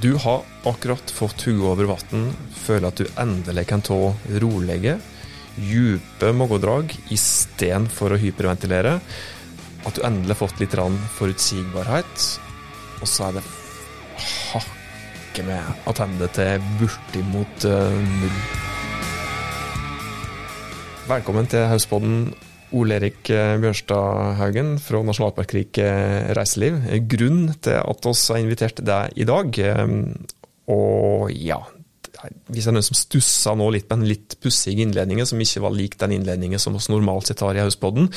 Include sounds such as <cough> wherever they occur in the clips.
Du har akkurat fått hodet over vann, føler at du endelig kan ta rolige, dype magedrag istedenfor å hyperventilere. At du endelig har fått litt forutsigbarhet. Og så er det hakket med attende til bortimot uh, null. Velkommen til Hauspodden, Ole Erik eh, Bjørnstad Haugen fra Nasjonalparkrik Reiseliv. Grunnen til at oss har invitert deg i dag, eh, og ja Hvis det er noen som stusser nå litt på en litt pussig innledning, som ikke var lik den innledningen som vi normalt sett har i Hauspodden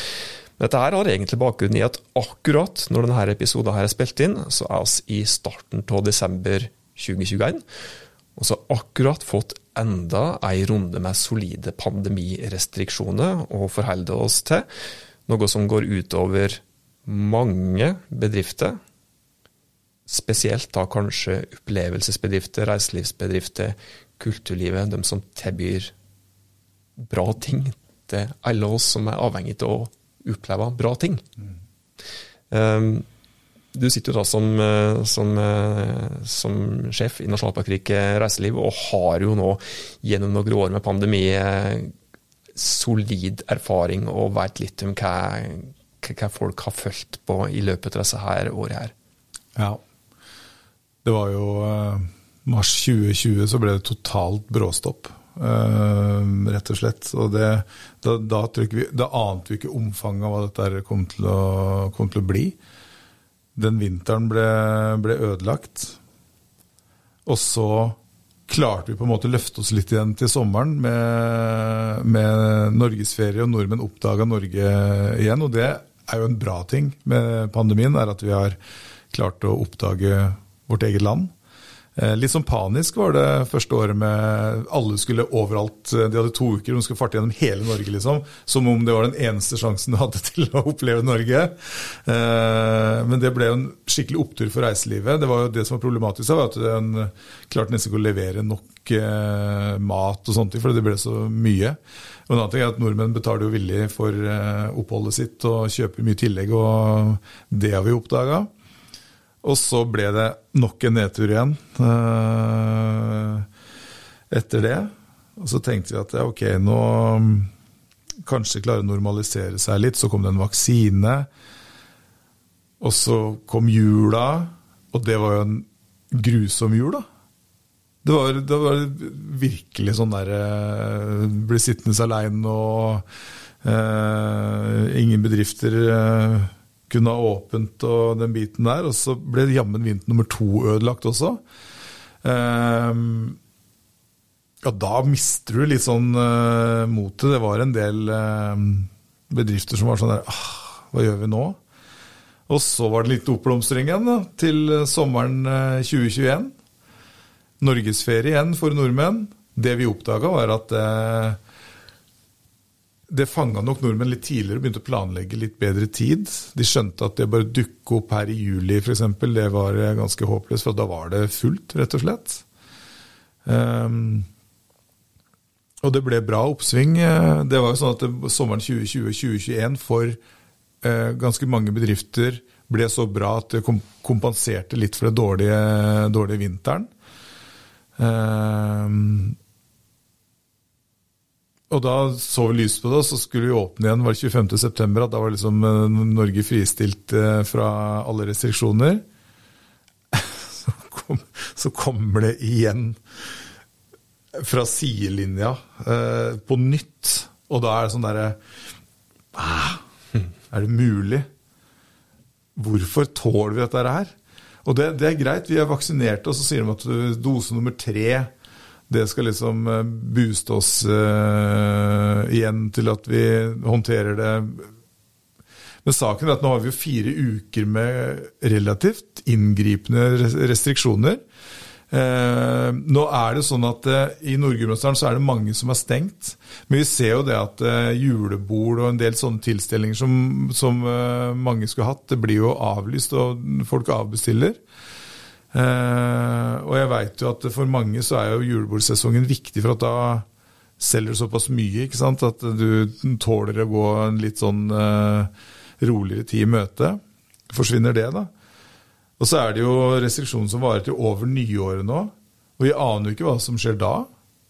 Dette her har egentlig bakgrunn i at akkurat når denne episoden her er spilt inn, så er vi i starten av desember 2021. Og så akkurat fått enda ei runde med solide pandemirestriksjoner å forholde oss til. Noe som går utover mange bedrifter. Spesielt da kanskje opplevelsesbedrifter, reiselivsbedrifter, kulturlivet. De som tilbyr bra ting til alle oss som er avhengig av å oppleve bra ting. Mm. Um, du sitter jo da som, eh, som, eh, som sjef i Nasjonalparkriket reiseliv, og har jo nå gjennom noen år med pandemi eh, solid erfaring og vet litt om hva, hva folk har fulgt på i løpet av disse her årene her. Ja. Det var jo mars 2020 så ble det totalt bråstopp. Rett og slett. Og det, da, da, vi, da, ante vi ikke omfanget av hva dette kom til å, kom til å bli den vinteren ble, ble, ødelagt. Og så klarte vi på en måte å løfte oss litt igjen til sommeren med, med norgesferie, og nordmenn oppdaga Norge igjen. Og det er jo en bra ting med pandemien, er at vi har klart å oppdage vårt eget land. Eh, litt sånn panisk var det første året med Alle skulle overalt. De hadde to uker, de skulle farte gjennom hele Norge, liksom. Som om det var den eneste sjansen du hadde <laughs> til å oppleve Norge. Eh, men det ble jo en skikkelig opptur for reiselivet. Det var jo det som var problematisk, var at en klarte nesten ikke å levere nok eh, mat og sånt, for det ble så mye. Og en annen ting er at Nordmenn betaler jo villig for oppholdet sitt og kjøper mye tillegg, og det har vi oppdaga. Og så ble det nok en nedtur igjen uh, etter det. Og så tenkte vi at ja, ok, nå kanskje klarer å normalisere seg litt. Så kom det en vaksine. Og så kom jula, og det var jo en grusom jul, da. Det var, det var virkelig sånn derre uh, Bli sittende aleine og eh, ingen bedrifter uh, kunne ha åpent og den biten der. Og så ble jammen vint nummer to ødelagt også. Um, ja, da mister du litt sånn uh, motet. Det var en del uh, bedrifter som var sånn der ah, Hva gjør vi nå? Og så var det litt oppblomstring igjen da, til sommeren uh, 2021. Norgesferie igjen for nordmenn. Det vi oppdaga, var at uh, det fanga nok nordmenn litt tidligere og begynte å planlegge litt bedre tid. De skjønte at det bare dukke opp her i juli f.eks., det var ganske håpløst, for da var det fullt, rett og slett. Um, og det ble bra oppsving. Det var jo sånn at sommeren 2020-2021 for uh, ganske mange bedrifter ble så bra at det kompenserte litt for det dårlige, dårlige vinteren. Um, og da så vi lyst på det, og så skulle vi åpne igjen. var det 25.9. Da var liksom eh, Norge fristilt eh, fra alle restriksjoner. <laughs> Så, kom, så kommer det igjen fra sidelinja eh, på nytt. Og da er det sånn derre ah, Er det mulig? Hvorfor tåler vi dette her? Og det, det er greit, vi er vaksinerte, og så sier de at dose nummer tre det skal liksom eh, booste oss uh, igjen til at vi håndterer det. Men saken er at nå har vi jo fire uker med relativt inngripende restriksjoner. Uh, nå er det sånn at uh, I Nord-Gudbrandsdalen så er det mange som er stengt. Men vi ser jo det at uh, julebord og en del sånne tilstelninger som, som mange skulle hatt, det blir jo avlyst, og folk avbestiller. Uh, og jeg veit jo at for mange så er jo julebordsesongen viktig, for at da selger du såpass mye ikke sant? at du tåler å gå en litt sånn uh, roligere tid i møte. Forsvinner det, da? Og så er det jo restriksjoner som varer til over nyåret nå. Og vi aner jo ikke hva som skjer da.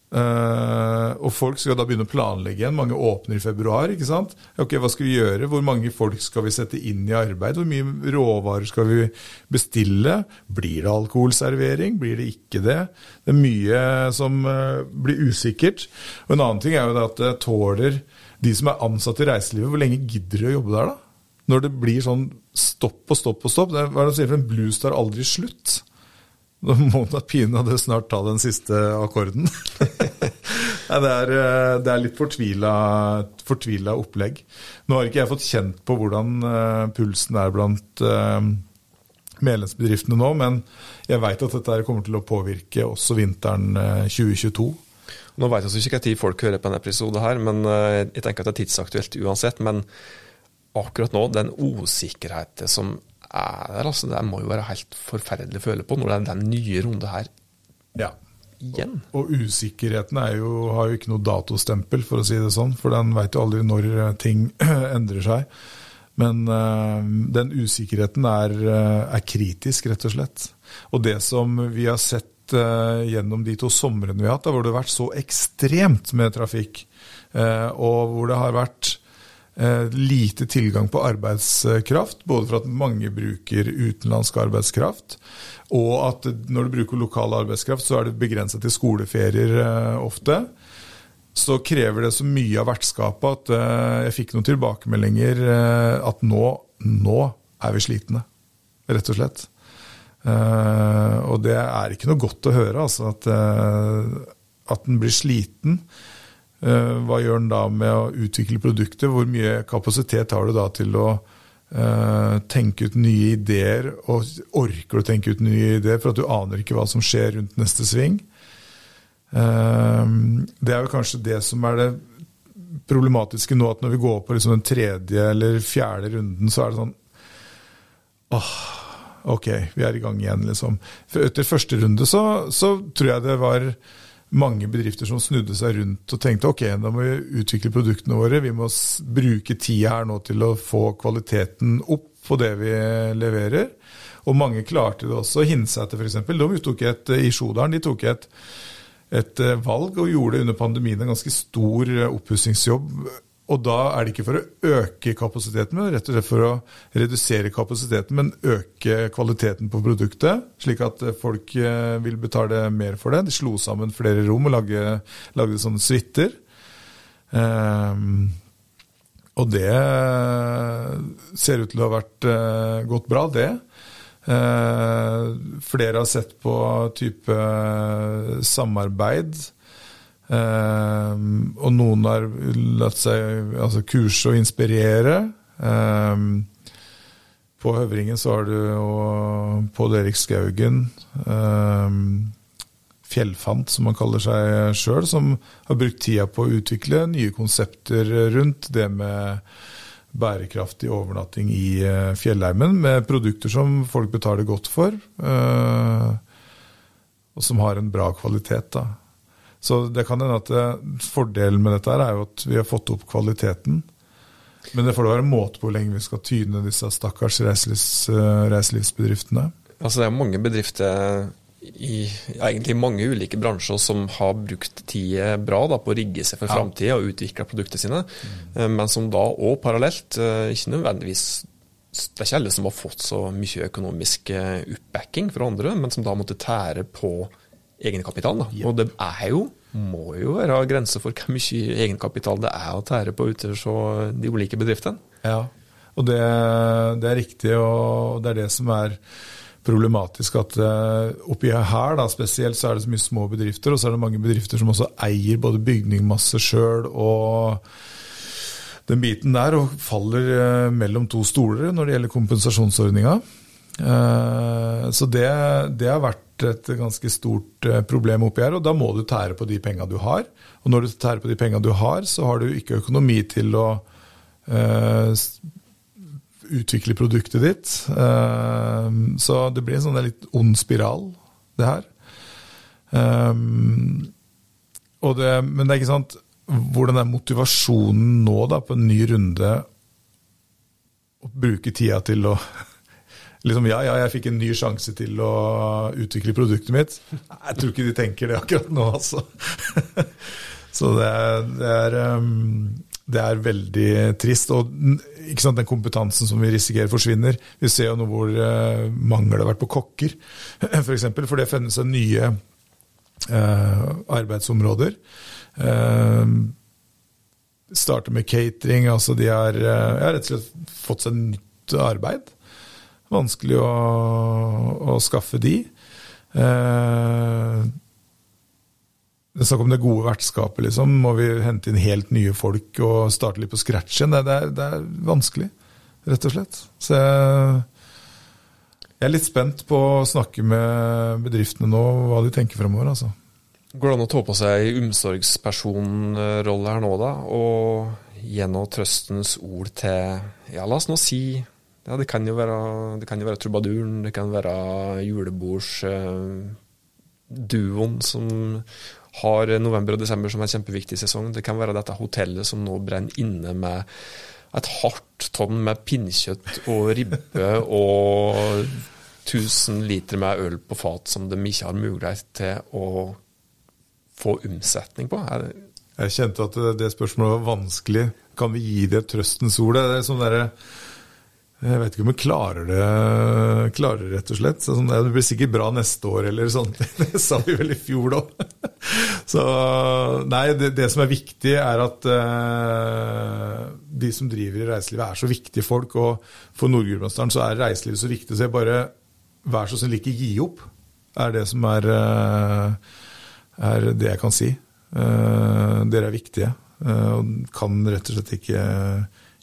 Uh, og folk skal da begynne å planlegge igjen. Mange åpner i februar. ikke sant? Ok, Hva skal vi gjøre? Hvor mange folk skal vi sette inn i arbeid? Hvor mye råvarer skal vi bestille? Blir det alkoholservering? Blir det ikke det? Det er mye som uh, blir usikkert. Og En annen ting er jo at det tåler de som er ansatt i reiselivet, hvor lenge gidder de å jobbe der? da? Når det blir sånn stopp og stopp og stopp. Det hva er det sier for En blues tar aldri slutt. Da må da pinadø snart ta den siste akkorden. <laughs> det, er, eh, det, er, litt fortvila, fortvila, opplegg. Nå har ikke jeg fått kjent på hvordan uh, pulsen er blant uh, medlemsbedriftene nå, men jeg veit at dette kommer til å påvirke også vinteren uh, 2022. Nå veit jeg ikke når folk hører på denne episoden, her, men jeg tenker at det er tidsaktuelt uansett. Men akkurat nå, den usikkerheten som er der. altså Det må jo være helt forferdelig å føle på når det er den nye runde her ja. igjen. Og, og usikkerheten jo, har jo ikke noe datostempel, for å si det sånn. For den veit jo aldri når eh, ting <clears throat> endrer seg. Men øh, den usikkerheten er, uh, er, kritisk, rett og slett. Og det som vi har sett gjennom de to somrene vi har hatt, hvor det har vært så ekstremt med trafikk, og hvor det har vært Eh, lite tilgang på arbeidskraft, både for at mange bruker utenlandsk arbeidskraft, og at når du bruker lokal arbeidskraft, så er det begrenset til skoleferier eh, ofte. Så krever det så mye av vertskapet at eh, jeg fikk noen tilbakemeldinger at nå, nå er vi slitne, rett og slett. Og det er ikke noe godt å høre, altså, at, at en blir sliten. Eh, hva gjør den da med å utvikle produktet? Hvor mye kapasitet har du da til å uh, tenke ut nye ideer? Og orker du å tenke ut nye ideer, for at du aner ikke hva som skjer rundt neste sving? Uh, det er jo kanskje det som er det problematiske nå, at når vi går på liksom den tredje eller fjerde runden, så er det sånn åh, ok, vi er i gang igjen, liksom. For etter første runde så, så tror jeg det var mange bedrifter som snudde seg rundt og tenkte ok, da må vi utvikle produktene våre. Vi må bruke tida her nå til å få kvaliteten opp på det vi leverer. Og mange klarte det også. Hinsæter f.eks. De tok I Sjodalen de tok et, et valg og gjorde under pandemien en ganske stor oppussingsjobb og da er det ikke for å øke kapasiteten, men rett og slett for å redusere kapasiteten, men øke kvaliteten på produktet, slik at folk eh, vil betale mer for det. De slo sammen flere rom og lagde, lagde sånne suiter. Um, og det ser ut til å ha vært uh, gått bra, det. Uh, flere har sett på type samarbeid Um, og noen har latt seg altså kurse og inspirere. Um, på Høvringen så har du jo Pål Erik Skaugen, um, fjellfant som han kaller seg sjøl, som har brukt tida på å utvikle nye konsepter rundt det med bærekraftig overnatting i uh, fjellheimen, med produkter som folk betaler godt for, uh, og som har en bra kvalitet. da. Så det kan hende at eh, fordelen med dette er jo at vi har fått opp kvaliteten. Men det får da være en måte på hvor lenge vi skal tyne disse stakkars reiselivs, eh, reiselivsbedriftene. Altså Det er mange bedrifter i egentlig mange ulike bransjer som har brukt tid bra da, på å rigge seg for framtida og utvikle produktene sine, mm. men som da òg parallelt ikke nødvendigvis det er ikke alle som har fått så mye økonomisk oppbacking fra andre, men som da måtte tære på egenkapital. Da. Og det er jo, må jo være grenser for hvor mye egenkapital det er å tære på ute hos de ulike bedriftene. Ja, og det, det, er riktig, og det er det som er problematisk. At uh, oppi her da, spesielt så er det så mye små bedrifter, og så er det mange bedrifter som også eier både bygningmasse sjøl og den biten der, og faller uh, mellom to stoler når det gjelder kompensasjonsordninga. Uh, så det, det har vært et ganske stort eh, problem oppi her, og da må du tære på de penga du har. Og når du tærer på de penga du har, så har du ikke økonomi til å uh, utvikle produktet ditt. Så det blir en sånn litt ond spiral, det her. Um, det, men det er ikke sant Hvordan er motivasjonen nå da på en ny runde å bruke tida til å liksom, ja, ja, jeg fikk en ny sjanse til å utvikle produktet mitt. Jeg tror ikke de tenker det akkurat nå, altså. <laughs> Så det er, det er, um, det er veldig trist. Og sant, den kompetansen som vi risikerer forsvinner. Vi ser jo nå hvor mangel mangel har vært på kokker, f.eks. <clears throat> For, eksempel, for det finnes nye uh, arbeidsområder. Uh, starter med catering. altså De har, har rett og slett fått seg nytt arbeid vanskelig å, å skaffe de. Eh, det er snakk om det gode vertskapet, liksom. Må vi hente inn helt nye folk og starte litt på scratch igjen? Det, det, er vanskelig, rett og slett. Så jeg, jeg, er litt spent på å snakke med bedriftene nå, hva de tenker fremover, altså. Går det an å ta på seg omsorgspersonrolle her nå, da? Og gjennom trøstens ord til, ja, la oss nå si ja, det kan jo være, det kan jo være trubaduren, det kan være julebordsduoen som har november og desember som en kjempeviktig sesong. Det kan være dette hotellet som nå brenner inne med et hardt tonn med pinnekjøtt og ribbe <laughs> og 1000 liter med øl på fat som de ikke har mulighet til å få omsetning på. Jeg kjente at det spørsmålet var vanskelig. Kan vi gi det trøstens ord? Det er sånn derre jeg vet ikke om vi klarer det, klarer det rett og slett. Så, sånn, det blir sikkert bra neste år, eller sånn. <laughs> Det sa vi vel i fjor da. Så nei, det, det som er viktig, er at uh, de som driver i reiselivet, er så viktige folk. Og for Nord-Gudbrandsdalen så er reiselivet så viktig, så jeg bare vær så snill, ikke gi opp. Er det som er, uh, er det jeg kan si. Uh, dere er viktige, og kan rett og slett ikke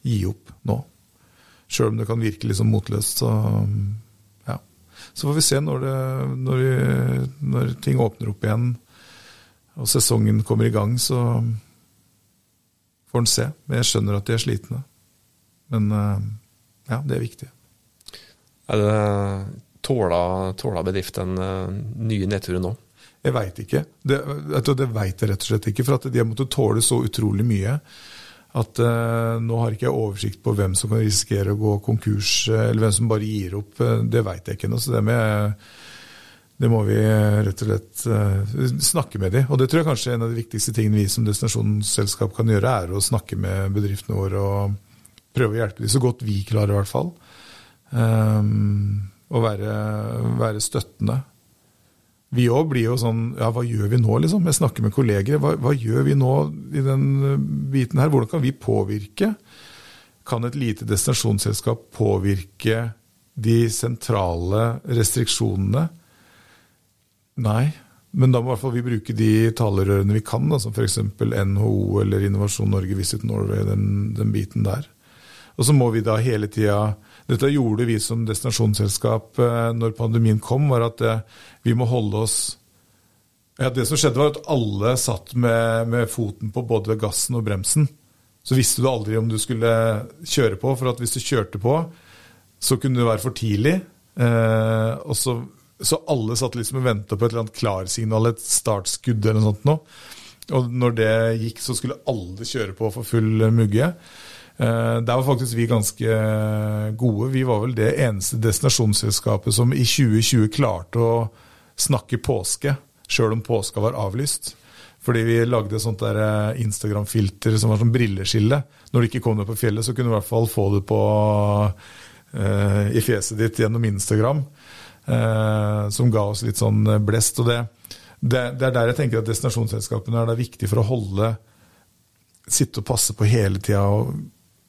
gi opp nå. Sjøl om det kan virke litt sånn motløst. Så, ja. så får vi se når, det, når, vi, når, ting åpner opp igjen og sesongen kommer i gang, så får en se. Men jeg skjønner at de er slitne. Men eh, ja, det er viktig. Er det Tåla, bedriften eh, nye nedturer nå? Jeg veit ikke. Det, det veit jeg rett og slett ikke. For at de har måttet tåle så utrolig mye at uh, nå har ikke jeg oversikt på hvem som kan risikere å gå konkurs, eh, eller hvem som bare gir opp. Eh, det veit jeg ikke nå. Så det, med, det, må vi rett og slett uh, snakke med de. Og det tror jeg kanskje er en av de viktigste tingene vi som destinasjonsselskap kan gjøre, er å snakke med bedriftene våre og prøve å hjelpe dem så godt vi klarer, i hvert fall. Um, og være, være støttende vi òg blir jo sånn Ja, hva gjør vi nå, liksom? Jeg snakker med kolleger. Hva, hva, gjør vi nå i den eh, biten her? Hvordan kan vi påvirke? Kan et lite destinasjonsselskap påvirke de sentrale restriksjonene? Nei. Men da må i hvert fall vi bruke de talerørene vi kan, da, som f.eks. NHO eller Innovasjon Norge, Visit Norway, den, den biten der. Og så må vi da hele tida dette gjorde vi som destinasjonsselskap eh, når pandemien kom, var at eh, vi må holde oss ja, Det som skjedde, var at alle satt med, med foten på både gassen og bremsen. Så visste du aldri om du skulle kjøre på, for at hvis du kjørte på, så kunne det være for tidlig. Eh, så, så, alle satt liksom og venta på et eller annet klarsignal, et startskudd eller noe sånt. Nå. Og når det gikk, så skulle alle kjøre på for full mugge. Eh, der var faktisk vi ganske gode. Vi var vel det eneste destinasjonsselskapet som i 2020 klarte å snakke påske, sjøl om påska var avlyst. Fordi vi lagde sånt der eh, Instagram-filter som var sånn brilleskille. Når du ikke kom deg på fjellet, så kunne du i hvert fall få det på, uh, i fjeset ditt gjennom Instagram. Uh, som ga oss litt sånn blest. Og det, det, det, er der jeg tenker at destinasjonsselskapene er viktig for å holde Sitte og passe på hele tida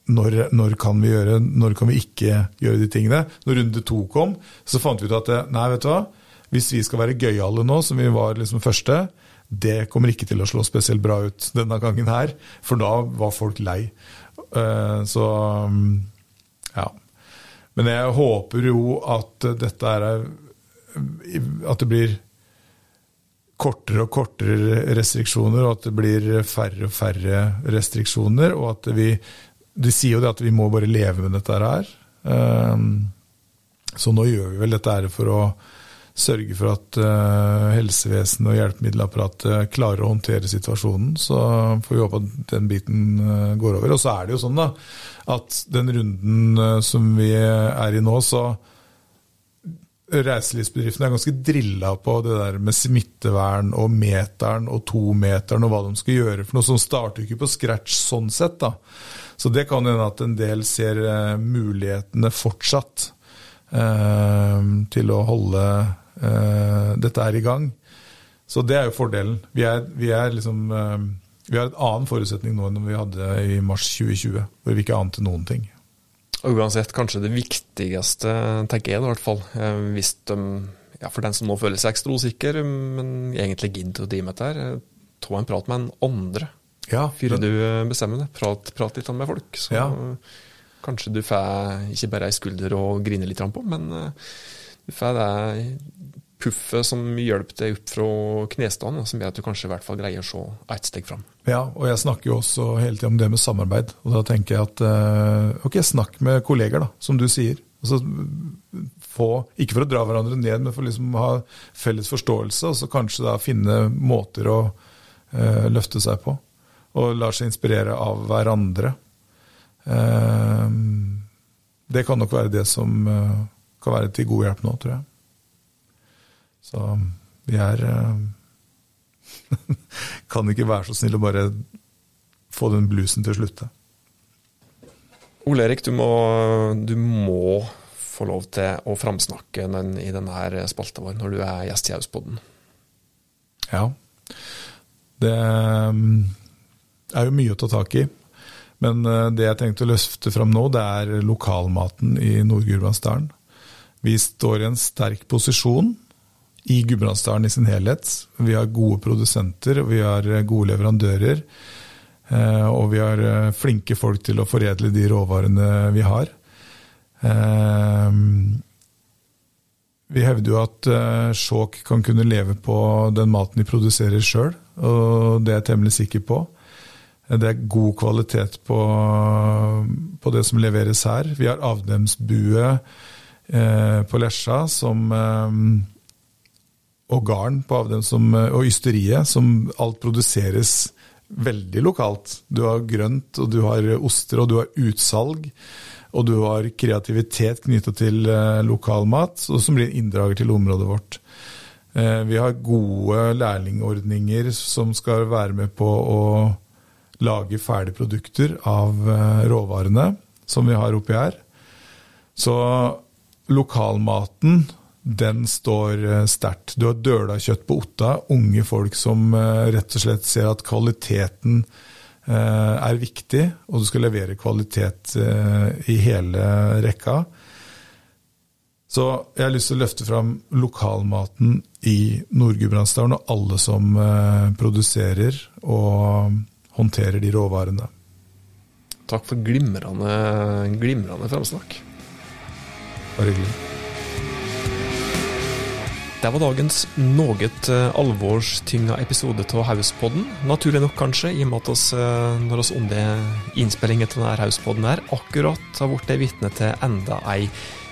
når, når, kan vi gjøre, når kan vi ikke gjøre de tingene? Når runde to kom, så fant vi ut at nei, vet du hva, hvis vi skal være gøyale nå, som vi var liksom første, det kommer ikke til å slå spesielt bra ut denne gangen her, for da var folk lei. Uh, så ja. Men jeg håper jo at dette er At det blir kortere og kortere restriksjoner, og at det blir færre og færre restriksjoner, og at vi de sier jo det at vi må bare leve med dette her. Ehm, så nå gjør vi vel dette her for å sørge for at uh, helsevesenet og hjelpemiddelapparatet klarer å håndtere situasjonen. Så får vi håpe at den biten uh, går over. Og så er det jo sånn da, at den runden uh, som vi er i nå, så reiselivsbedriftene er ganske drilla på det der med smittevern og meteren og tometeren og hva de skal gjøre for noe. Som starter ikke på scratch sånn sett, da. Så det kan hende at en del ser uh, mulighetene fortsatt eh, til å holde eh, dette her i gang. Så det er jo fordelen. Vi er, vi er liksom Vi har et annen forutsetning nå enn vi hadde i mars 2020, hvor vi ikke ante noen ting. Uansett, kanskje det viktigste, tenker jeg i hvert fall, eh, hvis de, ja, for den som nå føler seg ekstra usikker, men egentlig gidder å drive med dette, eh, ta en prat med en andre ja, før du eh, bestemmer det. Prat, prat, litt med folk. Så ja. kanskje du får ikke bare ei skulder å grine litt på, men du får det puffet som hjelper deg opp fra knestående, som gjør at du kanskje i hvert fall greier å se ett steg fram. Ja, og jeg snakker jo også hele tida om det med samarbeid. Og da tenker jeg at eh, ok, snakk med kolleger, da, som du sier. Altså, få, ikke for å dra hverandre ned, men for liksom å ha felles forståelse, og så kanskje da finne måter å eh, løfte seg på. Og lar seg inspirere av hverandre. Eh, det kan nok være det som eh, kan være til god hjelp nå, tror jeg. Så vi er eh, <laughs> Kan ikke være så snill å bare få den bluesen til å slutte. Ole Erik, du må, du må få lov til å framsnakke den i denne spalta vår når du er gjest i Auspodden. Ja. Det mm, er jo mye å ta tak i. Men eh, det jeg tenkte å løfte fram nå, det er lokalmaten i Nord-Gudbrandsdalen. Vi står i en sterk posisjon i Gudbrandsdalen i sin helhet. Vi har gode produsenter, vi har eh, gode leverandører. Eh, og vi har eh, flinke folk til å foredle de råvarene vi har. Vi hevder jo at Skjåk kan kunne leve på den maten de produserer sjøl, og det er jeg temmelig sikker på. Det er god kvalitet på, på det som leveres her. Vi har avdemsbue på Lesja som og garn på av som, eh, og ysteriet, som alt produseres veldig lokalt. Du har grønt, og du har oster, og du har utsalg. Og du har kreativitet knytta til eh, lokalmat, som blir inndrager til området vårt. Eh, vi har gode lærlingordninger som skal være med på å lage ferdige produkter av råvarene som vi har oppi her. Så lokalmaten den står eh, sterkt. Du har dølakjøtt på Otta, unge folk som eh, rett og slett ser at kvaliteten eh, er viktig, og du skal levere kvalitet i hele rekka. Så jeg har lyst til å løfte fram lokalmaten i Nord-Gudbrandsdalen og alle som produserer og håndterer de råvarene. Takk for glimrende, glimrende framsnakk. Bare hyggelig. Det var dagens noe eh, alvorstynga episode av Hauspodden. Naturlig nok, kanskje, i og med at oss, eh, når oss under innspillingen av denne Hauspodden her, akkurat har blitt vitne til enda ei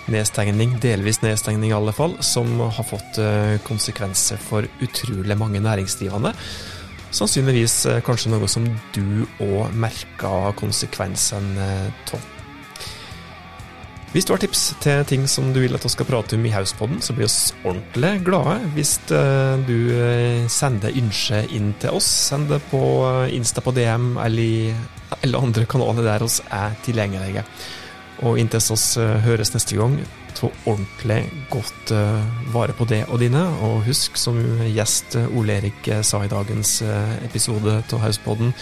nedstengning, delvis nedstengning i alle fall, som har fått eh, konsekvenser for utrolig mange næringsdrivende. Sannsynligvis kanskje noe som du òg merka konsekvensen av. Hvis du har tips til ting som du vil at vi skal prate om i Hauspodden, så blir vi ordentlig glade hvis eh, du eh, sender ønske inn til oss. Send det på eh, Insta på DM eller alle andre kanaler der oss er tilgjengelige. Og inntil oss høres neste gang, ta ordentlig godt vare på det og dine. Og husk, som gjest Ole Erik sa i dagens episode av Hauspodden,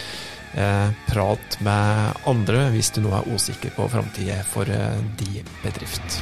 prat med andre hvis du nå er usikker på framtida for eh, din bedrift.